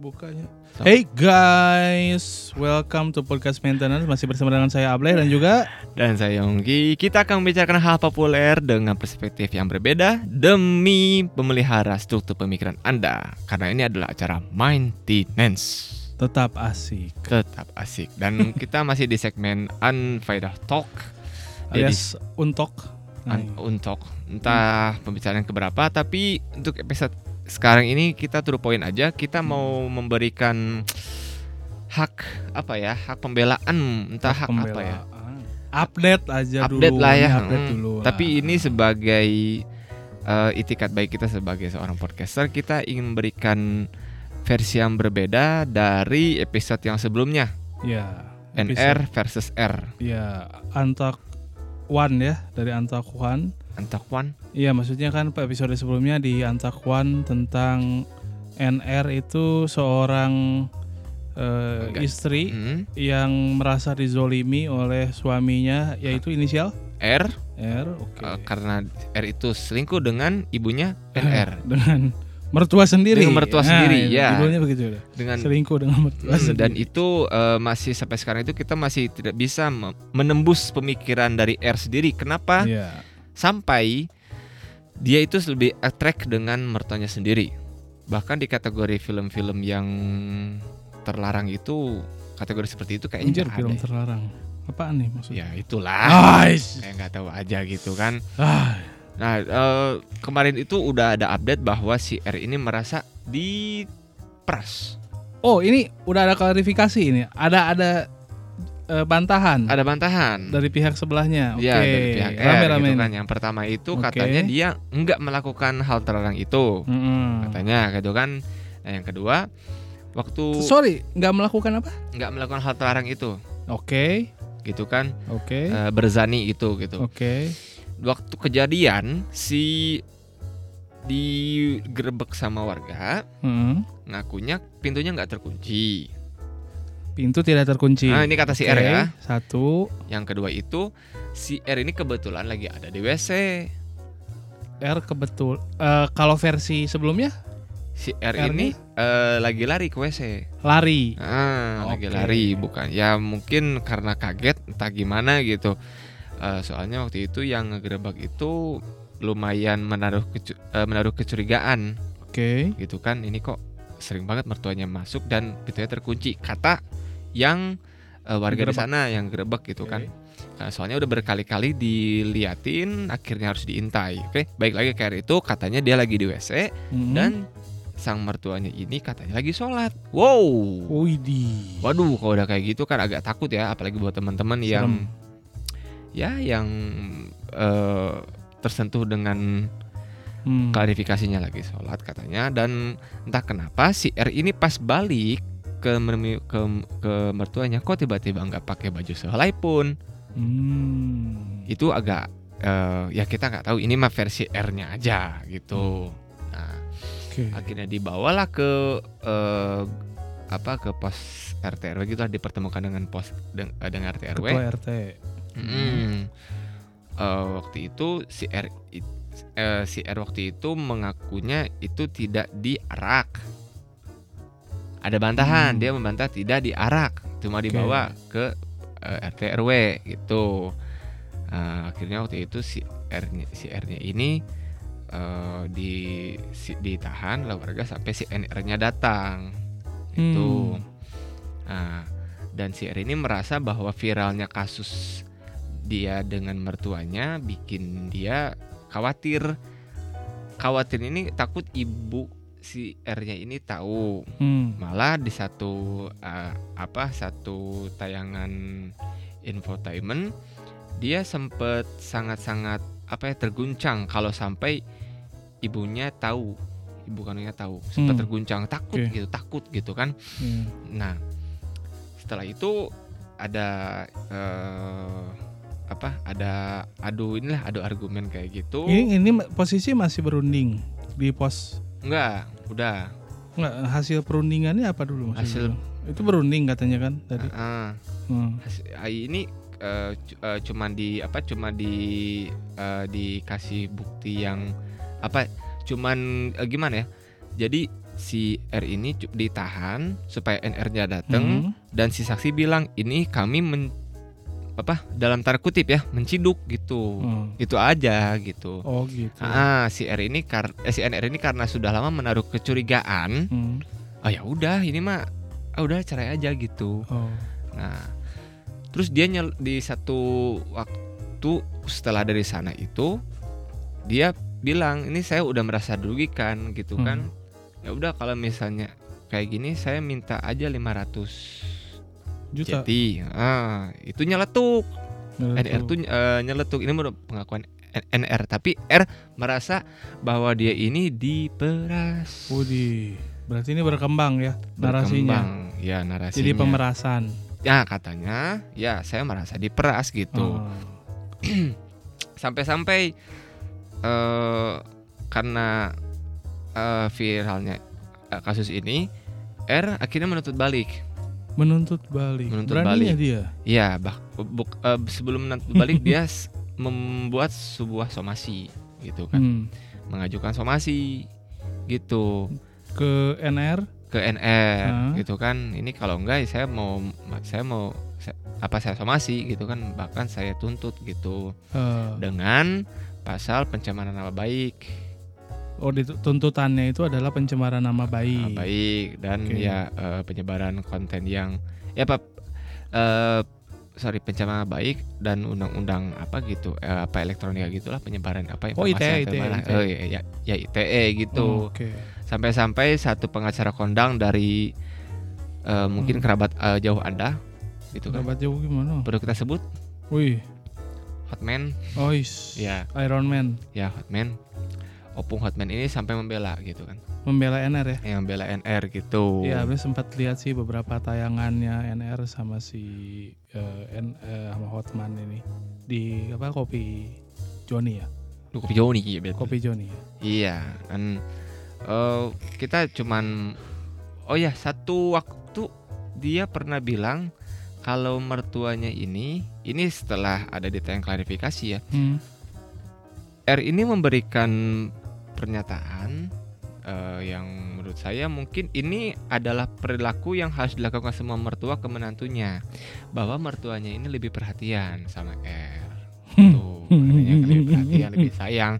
bukanya. Hey guys, welcome to podcast maintenance. Masih bersama dengan saya Ableh dan juga Dan saya Yonggi, kita akan membicarakan hal populer dengan perspektif yang berbeda demi memelihara struktur pemikiran Anda. Karena ini adalah acara maintenance. tetap asik. Tetap asik. Dan kita masih di segmen Unfaedah Talk. Jadi Alias untuk. Nah, un- untuk entah pembicaraan keberapa, tapi untuk episode sekarang ini kita to the point aja. Kita mau memberikan hak apa ya? Hak pembelaan, entah hak, apa ya? pembelaan. Update aja dulu. update lah ya. Update Hmm. dulu. lah. Tapi ini sebagai eh, itikat baik kita sebagai seorang podcaster, kita ingin memberikan versi yang berbeda dari episode yang sebelumnya, ya. NR versus R. Ya, Antak One ya dari Antak One. Antakwan. Iya, maksudnya kan episode sebelumnya di Antak One tentang NR itu seorang Enggak. istri Hmm. yang merasa dizolimi oleh suaminya yaitu inisial R R oke eh, karena R itu selingkuh dengan ibunya NR dengan mertua sendiri Dengan mertua sendiri, ya. judulnya begitu ya dengan selingkuh dengan mertua Hmm, dan sendiri itu eh, masih sampai sekarang itu kita masih tidak bisa me- menembus pemikiran dari R sendiri. Kenapa? Iya. Sampai dia itu lebih attract dengan mertuanya sendiri. Bahkan di kategori film-film yang terlarang itu kategori seperti itu kayaknya Anjir film ada ya. terlarang apaan nih maksudnya Ya itulah. Saya nggak tahu aja gitu kan. Ah, Nah eh, kemarin itu udah ada update bahwa si R ini merasa diperas. oh ini udah ada klarifikasi ini ada ada eh, bantahan Ada bantahan. dari pihak sebelahnya oke Ya dari pihak R rame-rame gitu kan. Yang pertama itu Oke. katanya dia nggak melakukan hal terlarang itu. Mm-mm. Katanya gitu kan. Nah yang kedua waktu sorry nggak melakukan apa nggak melakukan hal terlarang itu oke gitu kan oke eh, berzani itu gitu oke waktu kejadian si digerebek sama warga Mm. ngakunya pintunya nggak terkunci pintu tidak terkunci. Nah ini kata si Oke, R ya. Satu. Yang kedua itu si R ini kebetulan lagi ada di WC R kebetul eh, kalau versi sebelumnya? Si R R-nya? ini eh, lagi lari ke WC lari. Ah lagi Oke. lari bukan. Ya mungkin karena kaget entah gimana gitu. Eh, soalnya waktu itu yang ngegerebek itu lumayan menaruh kecu- eh, menaruh kecurigaan. Oke. Gitu kan ini kok sering banget mertuanya masuk dan pintunya terkunci. Kata yang eh, warga di sana yang gerebek gitu kan. Nah, soalnya udah berkali-kali diliatin akhirnya harus diintai. Oke baik lagi kayak itu katanya dia lagi di WC Mm-mm. dan sang mertuanya ini katanya lagi sholat. Wow! Widih. waduh kalau udah kayak gitu kan agak takut ya apalagi buat teman-teman yang ya yang eh, tersentuh dengan Hmm. klarifikasinya lagi sholat katanya. Dan entah kenapa si R ini pas balik ke ke, ke mertuanya kok tiba-tiba nggak pakai baju sehelai pun Hmm. itu agak eh, ya kita nggak tahu ini mah versi R-nya aja gitu nah Oke. akhirnya dibawalah ke eh, apa ke pos RT RW gitu lah dipertemukan dengan pos deng- eh, dengan RT RW Ketua RT. Mm. Eh, waktu itu si R eh, si R waktu itu mengakunya itu tidak diarak. Ada bantahan, Hmm. dia membantah tidak diarak, cuma dibawa ke eh, RT RW gitu. Eh, akhirnya waktu itu si R si R-nya ini eh, di si- ditahan oleh warga sampai si NR-nya datang. Itu. Hmm. Nah, dan si R ini merasa bahwa viralnya kasus dia dengan mertuanya bikin dia khawatir. Khawatir ini takut ibu si R-nya ini tahu. Hmm. Malah di satu eh, apa satu tayangan infotainment dia sempet sangat-sangat apa ya terguncang kalau sampai ibunya tahu ibu kandungnya tahu sempat Hmm. terguncang takut Oke. gitu takut gitu kan Hmm. Nah, setelah itu ada eh, apa? Ada adu inilah adu argumen kayak gitu. Ini ini posisi masih berunding di pos. Enggak, udah. Nggak, hasil perundingannya apa dulu maksudnya? Hasil- itu berunding katanya kan tadi. Ah, Hmm. hasil- ah, ini eh, cu- eh, cuman di apa? Cuma di eh, dikasih bukti yang apa? Cuman eh, gimana ya? Jadi si R ini ditahan supaya NR-nya datang Hmm. dan si saksi bilang ini kami men apa dalam tanda kutip ya menciduk gitu. Hmm. Itu aja gitu. Oh gitu. Ah, si R ini kar eh, si NR ini karena sudah lama menaruh kecurigaan, Hmm. oh ya udah ini mah ah udah cerai aja gitu. Oh. Nah, terus dia nyel di satu waktu setelah dari sana itu dia bilang ini saya udah merasa dirugikan gitu Hmm. kan. Ya udah kalau misalnya kayak gini saya minta aja 500 Juta. Jadi, ah, itu nyeletuk. Nyeletuk. NR tuh eh, nyeletuk ini menurut pengakuan NR tapi R merasa bahwa dia ini diperas. Widih. Berarti ini berkembang ya narasinya. Berkembang. Ya, narasinya. Jadi pemerasan. Ya, katanya ya saya merasa diperas gitu. Oh. Sampai-sampai eh karena eh, viralnya eh, kasus ini R akhirnya menuntut balik. Menuntut balik. Menuntut Beraninya balik. dia. Iya, bah, buk- eh, sebelum menuntut balik dia membuat sebuah somasi gitu kan. Hmm. Mengajukan somasi gitu Ke NR. ke NR Hah? gitu kan. Ini kalau enggak saya mau saya mau saya- apa saya somasi gitu kan bahkan saya tuntut gitu eh, dengan pasal pencemaran nama baik. Oh tuntutannya itu adalah pencemaran nama baik. Nama baik dan Oke. ya eh, penyebaran konten yang ya apa eh sorry pencemaran nama baik dan undang-undang apa gitu eh, apa elektronika gitulah penyebaran apa Oh, ITE, ke mana. ITE. Oh, ya, ya, ya ITE gitu Oh, Oke. sampai-sampai satu pengacara kondang dari eh, mungkin Hmm. kerabat eh, jauh anda gitu kan Dapat jauh gimana? perlu kita sebut Wih. Hotman Ois. ya Iron Man ya Hotman Opung Hotman ini sampai membela gitu kan membela NR ya. yang membela NR gitu Iya, abis sempat lihat sih beberapa tayangannya NR sama si eh, N eh, sama Hotman ini di apa kopi Joni ya. Lu kopi nih iya, betul. Kopi Joni ya. Iya, dan eh, kita cuman oh ya satu waktu dia pernah bilang kalau mertuanya ini ini setelah ada ditanya klarifikasi ya. Hmm. R ini memberikan pernyataan eh, yang menurut saya mungkin ini adalah perilaku yang harus dilakukan semua mertua ke menantunya bahwa mertuanya ini lebih perhatian sama R. Tuh, katanya lebih perhatian, lebih sayang.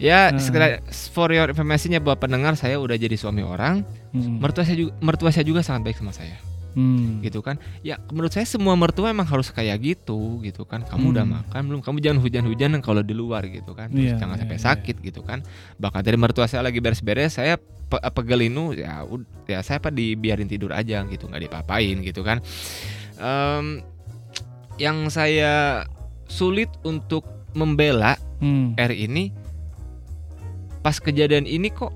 Ya, Hmm. sekedar for your information-nya buat pendengar saya udah jadi suami orang. Hmm. Mertua saya juga mertua saya juga sangat baik sama saya, Hmm. gitu kan. Ya, menurut saya semua mertua emang harus kayak gitu, gitu kan. Kamu udah Hmm. makan belum? Kamu jangan hujan-hujanan kalau di luar gitu kan. Terus Iya, jangan iya, sampai iya. sakit gitu kan. Bahkan dari mertua saya lagi beres-beres, saya pe pegelinu ya ya saya apa dibiarin tidur aja gitu, nggak dipapain gitu kan. Em, yang saya sulit untuk membela Hmm. R ini pas kejadian ini kok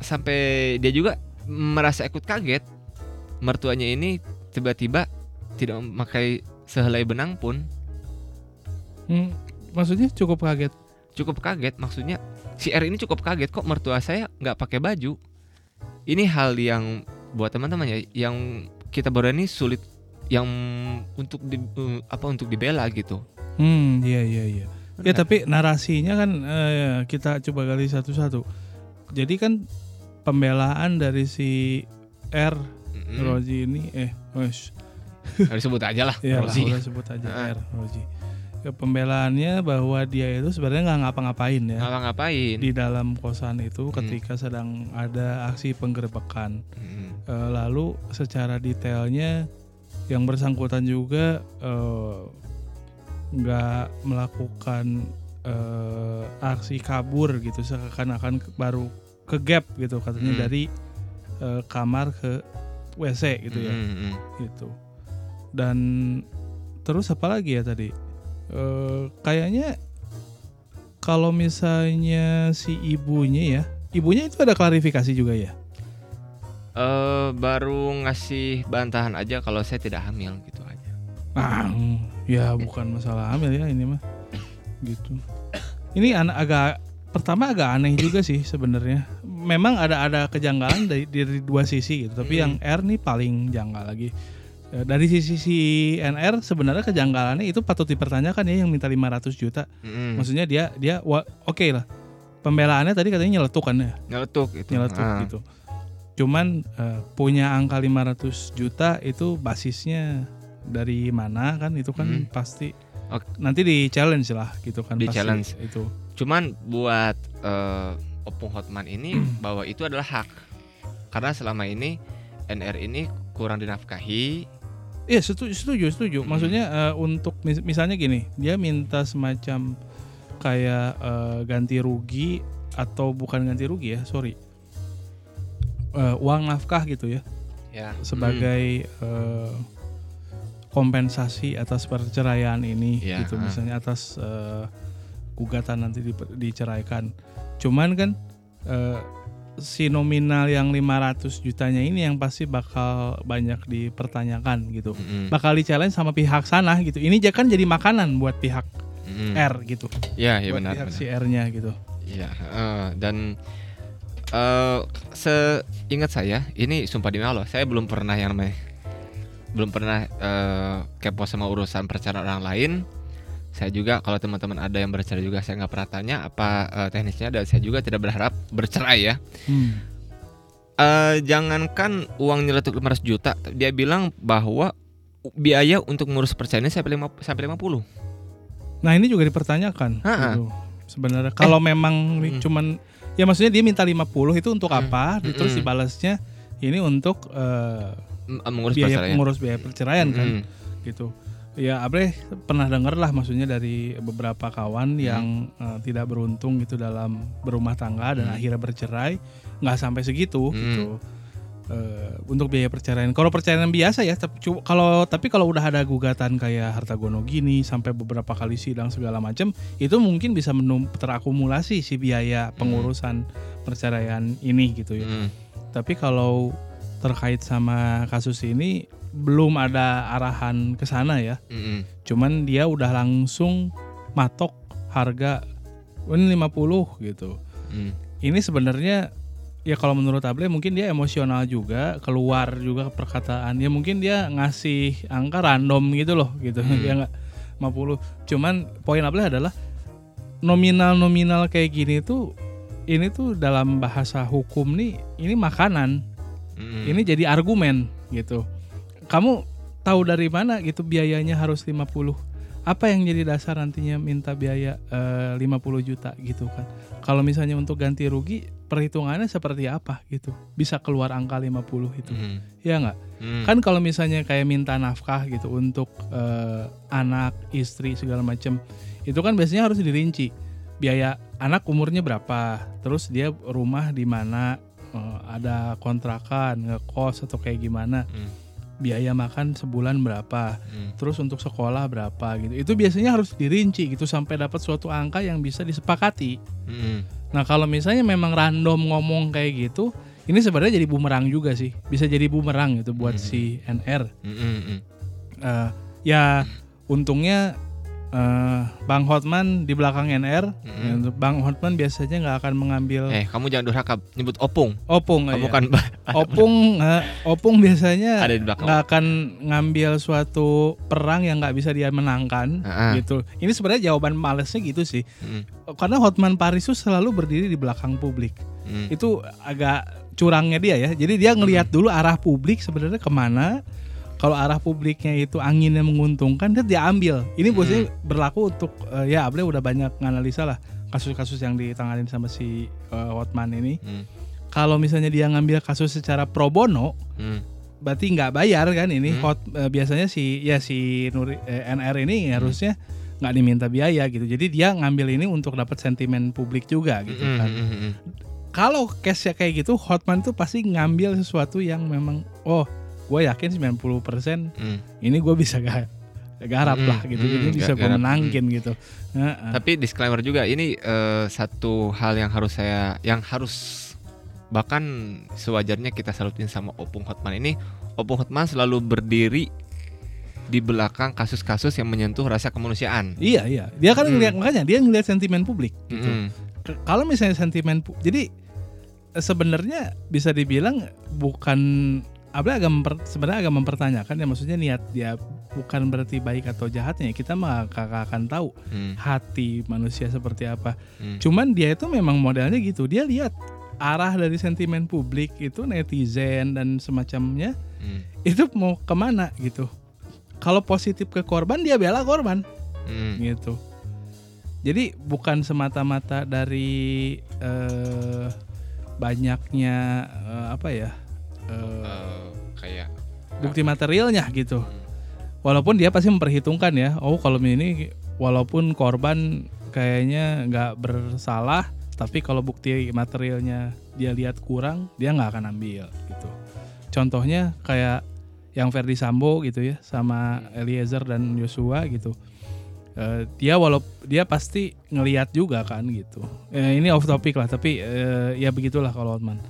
sampai dia juga merasa ikut kaget mertuanya ini tiba-tiba tidak memakai sehelai benang pun Hmm. Maksudnya cukup kaget. cukup kaget maksudnya si R ini cukup kaget kok mertua saya nggak pakai baju ini hal yang buat teman-teman ya yang kita berani sulit yang untuk di, eh, apa untuk dibela gitu Hmm, iya iya iya. Ya Benar. tapi narasinya kan eh, kita coba gali satu-satu. Jadi kan pembelaan dari si R Mm-mm. Roji ini eh harus sebut aja lah ya Rozi. sebut aja Ah. R Roji. Ya, pembelaannya bahwa dia itu sebenarnya nggak ngapa-ngapain ya ngapa-ngapain di dalam kosan itu Hmm. ketika sedang ada aksi penggerebekan. Mm-mm. Eh, lalu secara detailnya yang bersangkutan juga eh, nggak melakukan eh, aksi kabur gitu seakan-akan baru ke gap gitu katanya Hmm. dari eh, kamar ke WC gitu ya Mm-mm. gitu dan terus apa lagi ya tadi Eh, kayaknya kalau misalnya si ibunya ya ibunya itu ada klarifikasi juga ya Eh baru ngasih bantahan aja kalau saya tidak hamil gitu aja. Ah, hmm, ya bukan masalah hamil ya ini mah. Gitu. Ini an- agak pertama agak aneh juga sih sebenarnya. Memang ada ada kejanggalan dari dari dua sisi gitu, tapi yang Hmm. R nih paling janggal lagi. Eh, Dari sisi si NR sebenarnya kejanggalannya itu patut dipertanyakan ya yang minta 500 juta. Mm-mm. Maksudnya dia dia oke lah. Pembelaannya tadi katanya nyeletuk kan ya, Nyeletuk gitu. nyeletuk Ah. gitu. Cuman eh, punya angka 500 juta itu basisnya dari mana kan itu kan Hmm. pasti Oke. nanti di challenge lah gitu kan Di pasti challenge. itu. Cuman buat eh, Opung Hotman ini bahwa itu adalah hak. Karena selama ini NR ini kurang dinafkahi. Iya setuju setuju setuju. Hmm. Maksudnya eh, untuk mis- misalnya gini, dia minta semacam kayak eh, ganti rugi atau bukan ganti rugi ya, sorry. Eh, uang nafkah gitu ya Ya. sebagai eh, kompensasi atas perceraian ini Iya, gitu misalnya atas eh, gugatan nanti di- diceraikan. Cuman kan eh, si nominal yang 500 jutanya ini yang pasti bakal banyak dipertanyakan gitu. Mm-mm. Bakal di challenge sama pihak sana gitu. Ini kan jadi makanan buat pihak Mm-mm. R gitu. Ya, ya buat benar. pihak benar. si R-nya gitu. Iya, heeh. dan eh seingat saya, ini sumpah demi Allah, saya belum pernah yang namanya belum pernah eh, kepo sama urusan perceraian orang lain. Saya juga kalau teman-teman ada yang bercerai juga saya nggak pernah tanya apa eh, teknisnya dan saya juga tidak berharap bercerai ya. Hmm. Eh jangankan uang nyeletuk 500 juta, dia bilang bahwa biaya untuk ngurus perceraian ini sampai 5 sampai 50. Nah ini juga dipertanyakan. Gitu. Sebenarnya kalau memang Mm. cuman ya maksudnya dia minta 50 itu untuk Mm. apa? Terus Mm-mm. dibalasnya ini untuk eh, M- mengurus biaya perceraian. pengurus biaya perceraian kan Mm-mm. gitu. Ya Abre pernah dengar lah maksudnya dari beberapa kawan Hmm. yang eh, tidak beruntung gitu dalam berumah tangga dan Hmm. akhirnya bercerai nggak sampai segitu Hmm. gitu. Eh, untuk biaya perceraian. Kalau perceraian biasa ya, tapi kalau tapi kalau udah ada gugatan kayak harta gono gini sampai beberapa kali sidang segala macam, itu mungkin bisa menum terakumulasi si biaya pengurusan perceraian ini gitu ya. Mm. Tapi kalau terkait sama kasus ini belum ada arahan ke sana ya. Mm-mm. Cuman dia udah langsung matok harga "Oh, ini 50 gitu. Mm. Ini sebenarnya ya kalau menurut Able mungkin dia emosional juga, keluar juga perkataan. Ya mungkin dia ngasih angka random gitu loh gitu. Hmm. Dia nggak 50. Cuman poin Able adalah nominal-nominal kayak gini tuh ini tuh dalam bahasa hukum nih ini makanan Mm-mm. ini jadi argumen gitu. Kamu tahu dari mana gitu biayanya harus 50? Apa yang jadi dasar nantinya minta biaya eh, 50 juta gitu kan. Kalau misalnya untuk ganti rugi perhitungannya seperti apa gitu. Bisa keluar angka 50 itu. Mm. Ya nggak? Mm. Kan kalau misalnya kayak minta nafkah gitu untuk eh, anak, istri segala macam, itu kan biasanya harus dirinci. Biaya anak umurnya berapa, terus dia rumah di mana, eh, ada kontrakan, ngekos atau kayak gimana, Mm. Biaya makan sebulan berapa, Mm. terus untuk sekolah berapa gitu. Itu biasanya harus dirinci gitu sampai dapat suatu angka yang bisa disepakati. Mm. Nah kalau misalnya memang random ngomong kayak gitu, ini sebenarnya jadi bumerang juga sih. Bisa jadi bumerang gitu buat Hmm. si NR. Mm, mm, mm. Eh, ya untungnya eh, Bang Hotman di belakang NR. Mm. Ya, Bang Hotman biasanya nggak akan mengambil Eh, kamu jangan durhaka nyebut opung. opung. Kamu ya. kan opung, eh, opung biasanya nggak akan ngambil suatu perang yang nggak bisa dia menangkan ah. gitu. Ini sebenarnya jawaban malesnya gitu sih. Mm, Karena Hotman Paris tuh selalu berdiri di belakang publik. mm. itu agak curangnya dia ya. Jadi dia ngelihat dulu arah publik sebenarnya ke mana. Kalau arah publiknya itu anginnya menguntungkan, dia diambil. Ini bosnya berlaku untuk eh, ya Able udah banyak nganalisa lah kasus-kasus yang ditanganin sama si eh, Hotman ini. Mm, Kalau misalnya dia ngambil kasus secara pro bono, mm. berarti nggak bayar kan ini. Hmm. Hot eh, biasanya si ya si Nuri, eh, NR ini harusnya nggak diminta biaya gitu. Jadi dia ngambil ini untuk dapat sentimen publik juga gitu Mm, kan mm, mm, mm. kalau case kayak gitu Hotman tuh pasti ngambil sesuatu yang memang oh gue yakin 90% Mm. ini gue bisa gak garap Mm, lah gitu mm, ini bisa gue menangkin gitu Heeh. Tapi disclaimer juga ini eh, satu hal yang harus saya yang harus bahkan sewajarnya kita salutin sama Opung Hotman ini Opung Hotman selalu berdiri di belakang kasus-kasus yang menyentuh rasa kemanusiaan. iya iya dia kan Mm. ngeliat makanya dia ngeliat sentimen publik gitu. K- kalau misalnya sentimen jadi eh, sebenarnya bisa dibilang bukan Abel agak memper- sebenarnya agak mempertanyakan ya maksudnya niat dia bukan berarti baik atau jahatnya kita mah kakak akan tahu Mm, hati manusia seperti apa mm, Cuman dia itu memang modelnya gitu. Dia lihat arah dari sentimen publik itu netizen dan semacamnya Hmm. itu mau ke mana gitu. Kalau positif ke korban dia bela korban Hmm. gitu. Jadi bukan semata-mata dari eh, banyaknya eh, apa ya eh, Eh, kayak bukti materialnya gitu. Hmm. Walaupun dia pasti memperhitungkan ya, oh kalau ini walaupun korban kayaknya nggak bersalah, tapi kalau bukti materialnya dia lihat kurang, dia nggak akan ambil gitu. Contohnya kayak yang Verdi Sambo gitu ya, sama Eliezer dan Joshua gitu. Eh, dia walau dia pasti ngelihat juga kan gitu. Eh, ini off topic lah, tapi eh, ya begitulah kalau Otman.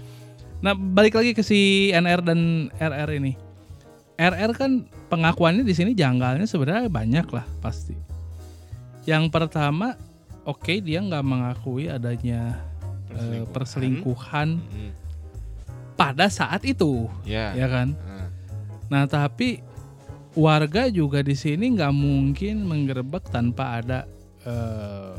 Nah balik lagi ke si NR dan RR ini. RR kan pengakuannya di sini janggalnya sebenarnya banyak lah pasti. Yang pertama, oke dia nggak mengakui adanya eh, perselingkuhan Hmm. pada saat itu, Ya. ya kan? Ah. Nah tapi warga juga di sini nggak mungkin menggerebek tanpa ada eh,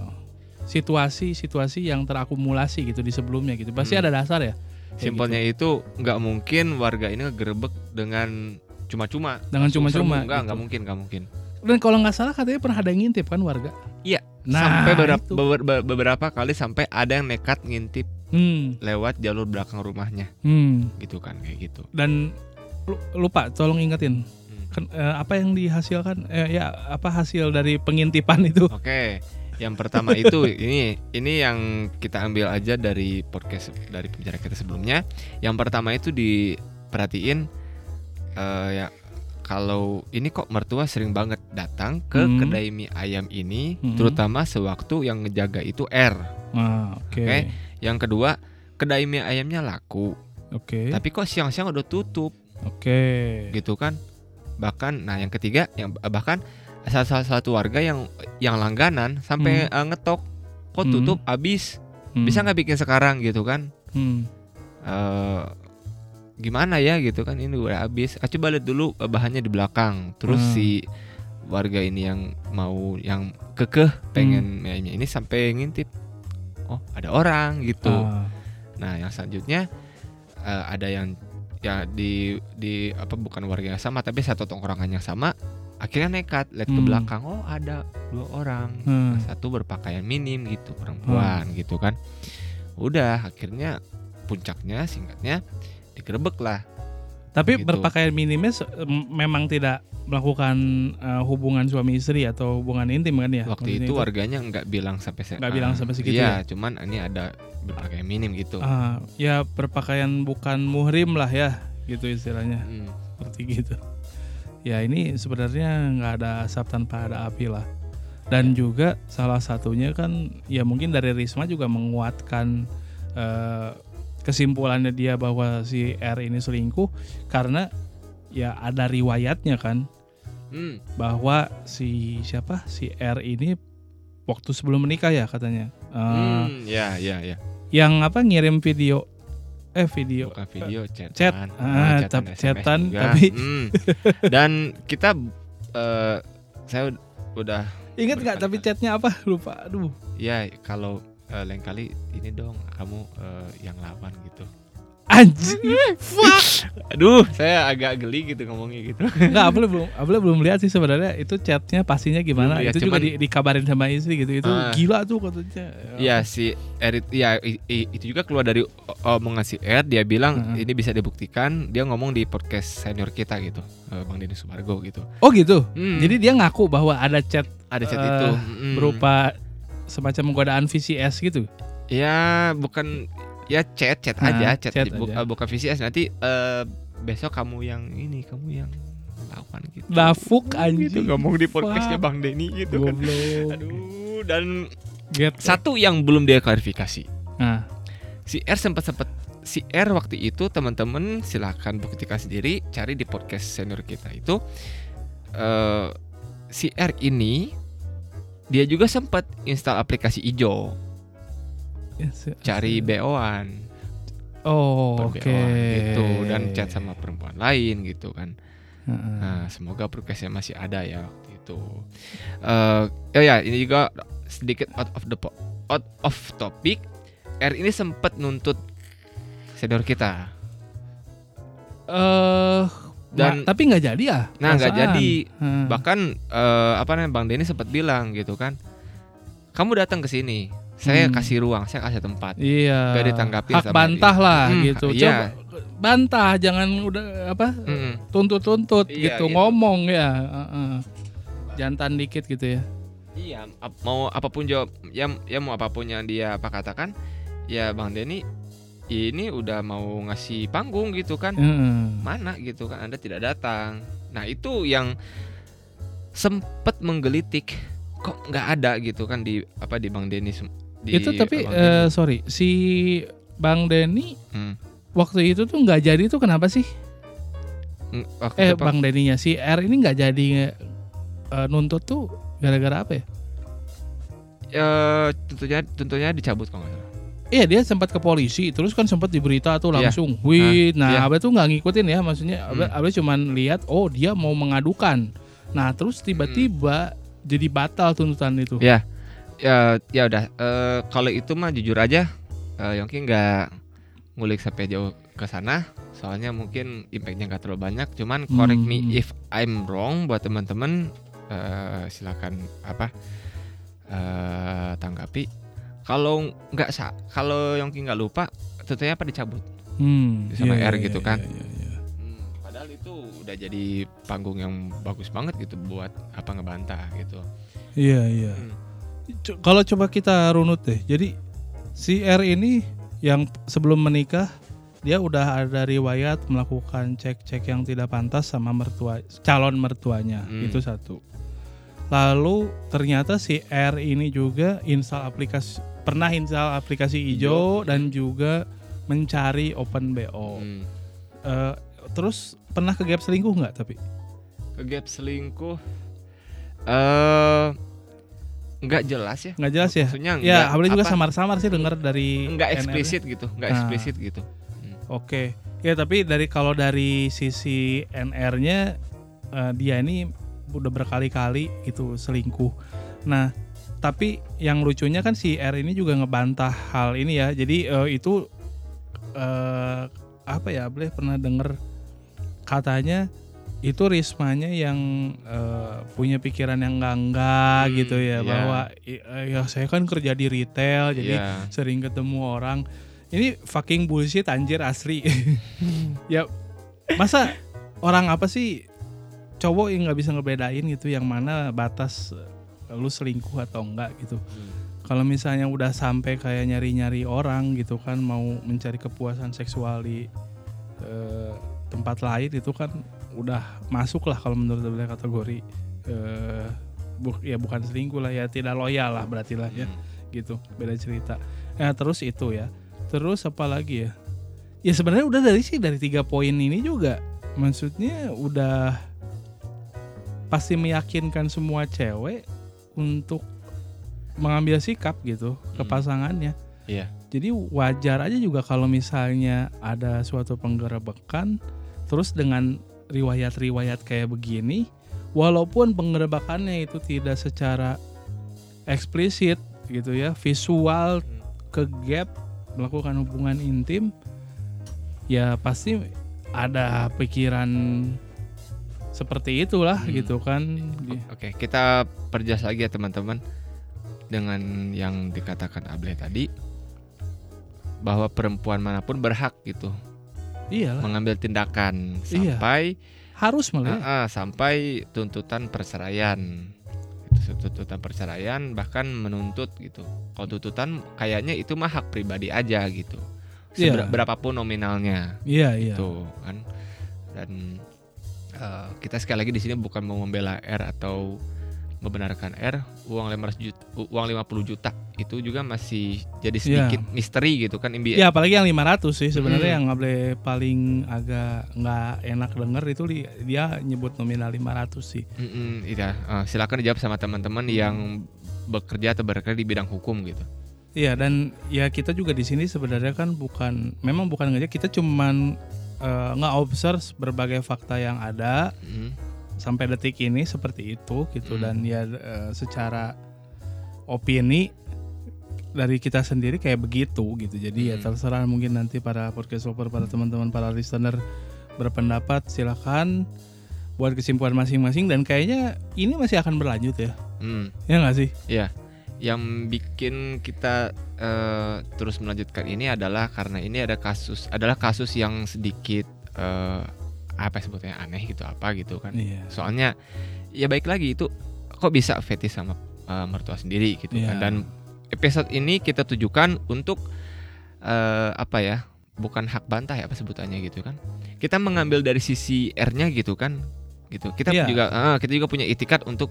situasi-situasi yang terakumulasi gitu di sebelumnya gitu. Pasti Hmm. ada dasar ya. Simpelnya itu nggak mungkin warga ini ngegerebek dengan cuma-cuma. Dengan cuma-cuma. Nggak, gitu. nggak mungkin, nggak mungkin. Dan kalau nggak salah katanya pernah ada yang ngintip kan warga. Iya, Nah, sampai beberapa, itu. beber- be- beberapa kali sampai ada yang nekat ngintip Hmm, lewat jalur belakang rumahnya, hmm. gitu kan, kayak gitu. Dan lu- lupa, tolong ingetin. Hmm. Eh, apa yang dihasilkan? Eh, ya apa hasil dari pengintipan itu? Oke, yang pertama itu ini ini yang kita ambil aja dari podcast dari pembicara kita sebelumnya. Yang pertama itu diperhatiin eh, ya kalau ini kok mertua sering banget datang ke Hmm. kedai mie ayam ini, Hmm. terutama sewaktu yang ngejaga itu R. Ah, oke. Oke. Yang kedua, kedai mie ayamnya laku, Oke. tapi kok siang-siang udah tutup, Oke. gitu kan? Bahkan, nah yang ketiga, yang bahkan salah salah satu warga yang yang langganan sampai eh, ngetok, kok Hmm. tutup abis, Hmm. bisa nggak bikin sekarang gitu kan? Hmm. Eh, gimana ya gitu kan ini udah habis. Ah, coba lihat dulu eh, bahannya di belakang. Terus Hmm. si warga ini yang mau yang kekeh pengen Hmm. mie ini sampai ngintip. Oh, ada orang gitu. Ah, Nah, yang selanjutnya eh, ada yang ya di di apa bukan warga yang sama tapi satu tongkrongan yang sama akhirnya nekat lihat ke Hmm. belakang oh ada dua orang Hmm. satu berpakaian minim gitu perempuan gitu kan udah akhirnya puncaknya singkatnya digerebek lah Tapi Gitu. berpakaian minimnya memang tidak melakukan eh, hubungan suami istri atau hubungan intim kan ya? waktu Maksudnya itu warganya nggak bilang sampai se- Nggak bilang ah, sampai segitu iya cuman ini ada berpakaian minim gitu Ah, ya berpakaian bukan muhrim lah ya, gitu istilahnya. Hmm. seperti gitu. Ya ini sebenarnya nggak ada asap tanpa ada api lah. Dan juga salah satunya kan ya mungkin dari Risma juga menguatkan eh, kesimpulannya dia bahwa si R ini selingkuh karena ya ada riwayatnya kan Hmm. bahwa si siapa si R ini waktu sebelum menikah ya katanya Eh, Hmm, ya ya ya yang apa ngirim video eh video bukan video chat chat. kan. Ah, chatan chatan, tapi- Hmm. dan kita eh, saya ud- udah inget nggak tapi chatnya apa lupa aduh ya kalau eh, lain kali ini dong kamu eh, yang lawan gitu anjing fuck aduh saya agak geli gitu ngomongnya gitu Enggak, Abel belum Abel belum lihat sih sebenarnya itu chatnya pastinya gimana. Lihat, itu juga cuman- di- dikabarin sama istri gitu. Itu Ah. gila tuh katanya. ya si Erit ya i- i- itu juga keluar dari omongan si Er dia bilang Heeh. ini bisa dibuktikan dia ngomong di podcast senior kita gitu eh, Bang Denny Sumargo gitu Oh gitu. Hmm, Jadi dia ngaku bahwa ada chat ada chat eh, itu Mm. berupa semacam godaan VCS gitu. ya bukan ya chat chat Nah, aja chat, chat di- bu- aja. bukan VCS nanti eh, besok kamu yang ini kamu yang lawan gitu Dafuk gitu anjing. ngomong di podcastnya. Bang Denny gitu kan aduh dan Get. satu yang belum dia klarifikasi Nah, si R sempat sempat si R waktu itu teman-teman silahkan buktikan sendiri cari di podcast senior kita itu eh si R ini dia juga sempat install aplikasi ijo cari BO-an Oh, oke. BO-an gitu dan chat sama perempuan lain gitu kan Heeh. nah semoga podcastnya masih ada ya waktu itu eh oh ya ini juga sedikit out of the po- out of topic R ini sempat nuntut senior kita. Eh Dan- nah, tapi nggak jadi ya? Nah, nggak jadi. Hmm. Bahkan eh, apa namanya Bang Denny sempat bilang gitu kan. Kamu datang ke sini, saya Hmm. kasih ruang, saya kasih tempat. Iya. Nggak ditanggapin Hak sama bantah dia. lah Hmm, gitu. iya. Coba bantah, jangan udah apa Mm-mm. tuntut-tuntut Iya, gitu, gitu. ngomong ya. heeh. Jantan dikit gitu ya. Iya, ap- mau apa pun jawab, ya, ya mau apa pun yang dia apa katakan, ya Bang Denny ini udah mau ngasih panggung gitu kan, Heeh. mana gitu kan, Anda tidak datang. Nah itu yang sempet menggelitik, kok nggak ada gitu kan di apa di Bang Denny di itu tapi eh, sorry si Bang Denny Hmm. waktu itu tuh nggak jadi tuh kenapa sih? Waktu Eh apa? Bang Denny-nya si R ini nggak jadi eh, nuntut tuh gara-gara apa ya? Eh, tentunya tentunya dicabut kalau nggak salah. Iya dia sempat ke polisi terus kan sempat di berita tuh Iya. langsung wih nah iya. Abe tuh nggak ngikutin ya maksudnya Abe, Hmm. Abe cuman lihat oh dia mau mengadukan nah terus tiba-tiba jadi batal tuntutan itu Ya, ya, ya udah. Eh, kalau itu mah jujur aja, eh, Yongki nggak ngulik sampai jauh ke sana. Soalnya mungkin impactnya nggak terlalu banyak. Cuman correct Hmm. me if I'm wrong buat teman-teman. eh, silakan apa eh, tanggapi. Kalau nggak sa, kalau Yongki nggak lupa, tentunya apa dicabut. Hmm, sama iya, R iya, gitu iya, kan. iya, iya. Hmm, padahal itu udah jadi panggung yang bagus banget gitu buat apa ngebantah gitu. Iya iya. Hmm. Kalau coba kita runut deh. Jadi si R ini yang sebelum menikah dia udah ada riwayat melakukan cek-cek yang tidak pantas sama mertua calon mertuanya. Hmm. Itu satu. Lalu ternyata si R ini juga install aplikasi pernah install aplikasi hijau dan juga mencari open BO. Hmm. Eh, terus pernah ke gap selingkuh nggak tapi? ke gap selingkuh eh nggak jelas ya Nggak jelas ya? maksudnya Ya, apalagi juga samar-samar sih dengar dari nggak eksplisit gitu nggak Nah. eksplisit gitu Oke, ya tapi dari kalau dari sisi NR-nya eh, dia ini udah berkali-kali itu selingkuh. Nah, tapi yang lucunya kan si R ini juga ngebantah hal ini ya. Jadi eh, itu eh, apa ya? Boleh pernah denger katanya itu Rismanya yang eh, punya pikiran yang enggak-enggak Hmm, gitu ya iya. bahwa eh, ya saya kan kerja di retail jadi Iya. sering ketemu orang ini fucking bullshit anjir asli ya masa orang apa sih cowok yang nggak bisa ngebedain gitu yang mana batas eh, lu selingkuh atau enggak gitu kalau misalnya udah sampai kayak nyari-nyari orang gitu kan mau mencari kepuasan seksual di eh, tempat lain itu kan udah masuk lah kalau menurut gue kategori eh, bu- ya bukan selingkuh lah ya tidak loyal lah berarti lah ya Hmm. gitu beda cerita nah terus itu ya terus apa lagi ya ya sebenarnya udah dari sih dari tiga poin ini juga maksudnya udah pasti meyakinkan semua cewek untuk mengambil sikap gitu ke Hmm. pasangannya Iya. jadi wajar aja juga kalau misalnya ada suatu penggerebekan terus dengan riwayat-riwayat kayak begini walaupun penggerebekannya itu tidak secara eksplisit gitu ya visual ke gap melakukan hubungan intim ya pasti ada pikiran seperti itulah Hmm. gitu kan Oke, kita perjelas lagi ya teman-teman dengan yang dikatakan Able tadi bahwa perempuan mana pun berhak gitu iyalah mengambil tindakan Iya. sampai harus malah. Ah, ah, sampai tuntutan perceraian. Itu tuntutan perceraian bahkan menuntut gitu. Kalau tuntutan kayaknya itu mah hak pribadi aja gitu. Iya. Seber- berapapun nominalnya iya iya gitu kan. Dan eh, kita sekali lagi di sini bukan mau membela R atau membenarkan R, uang 500 juta, uang 50 juta itu juga masih jadi Iya. sedikit misteri gitu kan imbi- Ya apalagi yang 500 sih sebenarnya Hmm. yang nggak boleh paling agak nggak enak denger itu dia nyebut nominal 500 sih. Mm-mm, iya. Eh, silakan dijawab sama teman-teman yang bekerja atau berkerja di bidang hukum gitu. Iya dan ya kita juga di sini sebenarnya kan bukan memang bukan ngejek kita cuman eh, nge-observe berbagai fakta yang ada Mm. Sampai detik ini seperti itu gitu Hmm. dan ya eh, secara opini dari kita sendiri kayak begitu gitu. Jadi ya Hmm. terserah mungkin nanti para podcast over para teman-teman para listener berpendapat silakan buat kesimpulan masing-masing dan kayaknya ini masih akan berlanjut ya. Hmm. Ya nggak sih? Yang bikin kita eh, terus melanjutkan ini adalah karena ini ada kasus adalah kasus yang sedikit eh, apa sebutnya aneh gitu apa gitu kan. Iya. Soalnya ya baik lagi itu kok bisa fetis sama eh, mertua sendiri gitu Iya. kan. Dan episode ini kita tujukan untuk eh, apa ya? Bukan hak bantah ya apa sebutannya gitu kan. Kita mengambil dari sisi R-nya gitu kan. Gitu. Kita Iya. juga eh, kita juga punya itikat untuk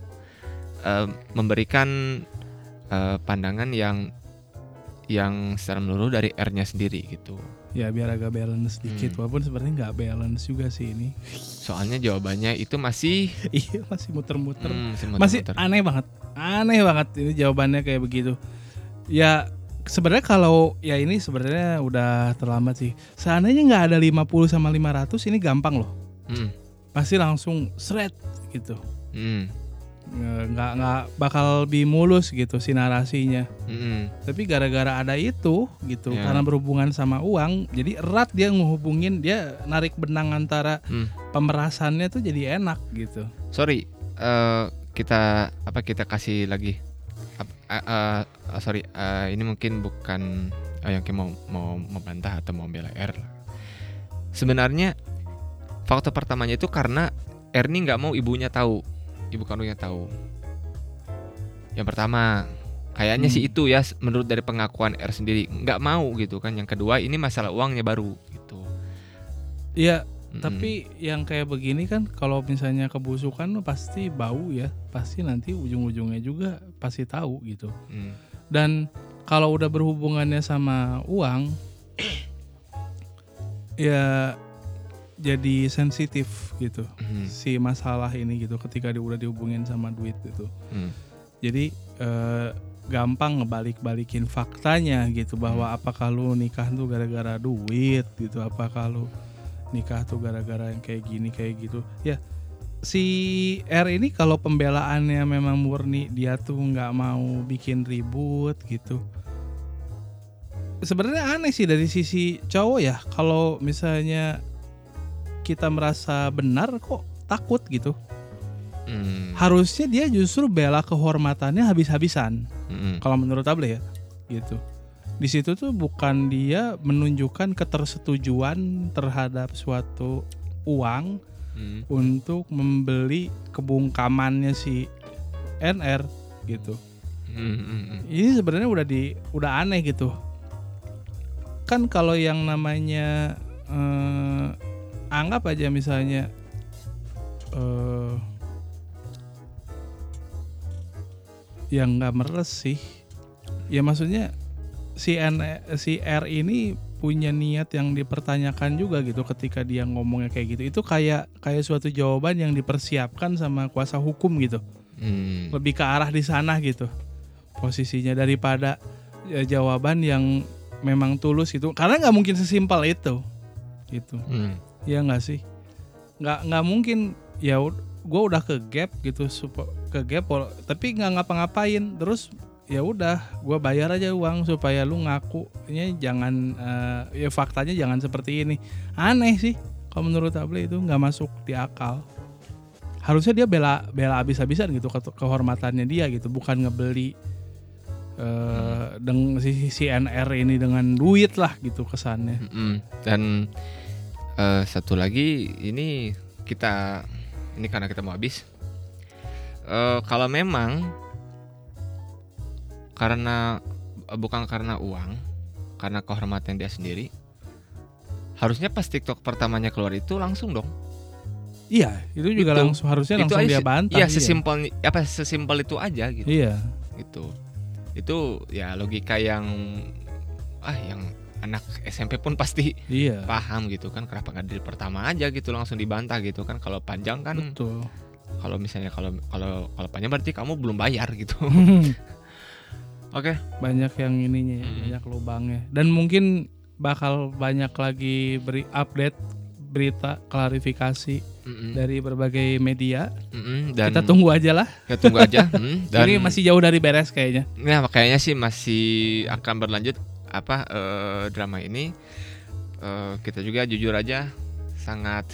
eh, memberikan eh, pandangan yang yang secara menyeluruh dari R-nya sendiri gitu. Ya biar agak balance dikit Hmm. walaupun sebenarnya nggak balance juga sih ini. Soalnya jawabannya itu masih iya masih muter-muter. hmm, masih masih muter-muter. aneh banget aneh banget ini jawabannya kayak begitu ya sebenarnya kalau ya ini sebenarnya udah terlambat sih seandainya nggak ada 50 sama 500 ini gampang loh Hmm, pasti langsung seret gitu hmm, nggak nggak bakal lebih mulus gitu si narasinya hmm, tapi gara-gara ada itu gitu Ya. karena berhubungan sama uang jadi erat dia ngehubungin dia narik benang antara hmm. pemerasannya tuh jadi enak gitu sorry eh, kita apa kita kasih lagi eh, eh, eh, sorry eh, ini mungkin bukan eh, yang mau mau membantah atau mau bela R lah. sebenarnya faktor pertamanya itu karena ini nggak mau ibunya tahu ibu kandungnya tahu yang pertama kayaknya Hmm. sih itu ya menurut dari pengakuan R sendiri nggak mau gitu kan yang kedua ini masalah uangnya baru gitu Iya Mm-mm. Tapi yang kayak begini kan kalau misalnya kebusukan pasti bau ya, pasti nanti ujung-ujungnya juga pasti tahu gitu. Hmm. Dan kalau udah berhubungannya sama uang ya jadi sensitif gitu Hmm. si masalah ini gitu ketika dia udah dihubungin sama duit gitu. Hmm. Jadi eh, gampang ngebalik-balikin faktanya gitu bahwa apakah lu nikah tuh gara-gara duit gitu, apakah lu nikah tuh gara-gara yang kayak gini kayak gitu. Ya si R ini kalau pembelaannya memang murni dia tuh nggak mau bikin ribut gitu. Sebenarnya aneh sih dari sisi cowok ya kalau misalnya kita merasa benar kok takut gitu. Hmm. Harusnya dia justru bela kehormatannya habis-habisan Hmm. kalau menurut Able ya gitu di situ tuh bukan dia menunjukkan ketersetujuan terhadap suatu uang Hmm. untuk membeli kebungkamannya si NR gitu Hmm, hmm, hmm. ini sebenarnya udah di udah aneh gitu kan kalau yang namanya eh, anggap aja misalnya eh yang nggak meres sih. Ya maksudnya si N si R ini punya niat yang dipertanyakan juga gitu ketika dia ngomongnya kayak gitu. Itu kayak kayak suatu jawaban yang dipersiapkan sama kuasa hukum gitu. Hmm. lebih ke arah di sana gitu. Posisinya daripada ya, jawaban yang memang tulus gitu. Karena nggak mungkin sesimpel itu. Gitu. Hmm. Ya nggak sih? Nggak nggak mungkin. Ya gue udah ke gap gitu ke gap tapi nggak ngapa-ngapain. Terus ya udah gue bayar aja uang supaya lu ngaku nya jangan eh, ya faktanya jangan seperti ini. Aneh sih kalau menurut Able itu nggak masuk di akal. Harusnya dia bela bela habis-habisan gitu ke- kehormatannya dia gitu bukan ngebeli eh dengan si, si NR ini dengan duit lah gitu kesannya. Mm-mm. Dan eh, satu lagi ini kita ini karena kita mau habis. Eh, kalau memang karena eh, bukan karena uang, karena kehormatan dia sendiri, harusnya pas TikTok pertamanya keluar itu langsung dong. Iya, itu juga Itu- langsung harusnya itu langsung dia bantah. Iya, sesimpel apa sesimpel itu aja gitu. Iya. Gitu. Itu ya logika yang ah yang anak SMP pun pasti Iya. paham gitu kan kenapa nggak dari pertama aja gitu langsung dibantah gitu kan kalau panjang kan Betul. kalau misalnya kalau kalau kalau panjang berarti kamu belum bayar gitu oke banyak yang ininya ya, Hmm. banyak lubangnya. Dan mungkin bakal banyak lagi beri update berita klarifikasi Mm-mm. dari berbagai media. Mm-mm. Dan Kita tunggu aja lah. kita tunggu aja. Mm. Dan Ini masih jauh dari beres kayaknya. Ya kayaknya sih masih akan berlanjut apa eh, drama ini. Eh, kita juga jujur aja sangat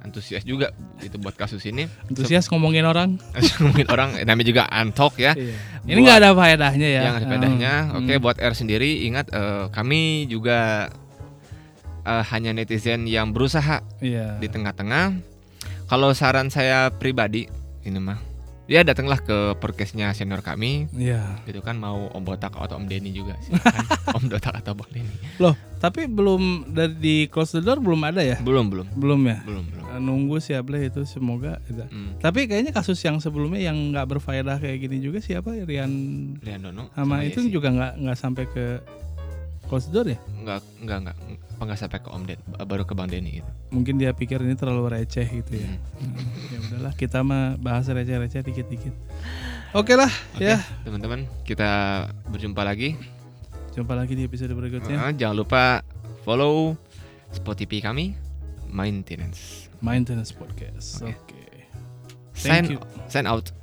antusias juga gitu buat kasus ini. Antusias ngomongin orang. Mungkin orang namanya juga antok ya. Iya. Ini nggak ada faedahnya ya. yang ada bedanya. Hmm. Oke, buat R sendiri ingat eh, kami juga eh, hanya netizen yang berusaha Iya. di tengah-tengah. Kalau saran saya pribadi ini mah ya datanglah ke podcastnya senior kami Iya. gitu kan mau Om Botak atau Om Denny juga sih kan? Om Botak atau Bang Denny Loh, tapi belum dari di close the door belum ada ya? belum belum Belum ya. belum belum Nunggu sih Ableh itu semoga. Hmm. Tapi kayaknya kasus yang sebelumnya yang nggak berfaedah kayak gini juga siapa Rian Rian Dono sama itu Yesi. juga nggak nggak sampai ke close door ya? nggak nggak nggak apa nggak sampai ke Om Den baru ke Bang Denny gitu Mungkin dia pikir ini terlalu receh gitu ya. Hmm. Hmm, ya udahlah kita mah bahas receh-receh dikit-dikit. Oke lah Oke, ya. teman-teman kita berjumpa lagi Jumpa lagi di episode berikutnya. Eh, jangan lupa follow Spotify kami maintenance Maintenance Podcast. Oke. Oke. sign Thank you. sign out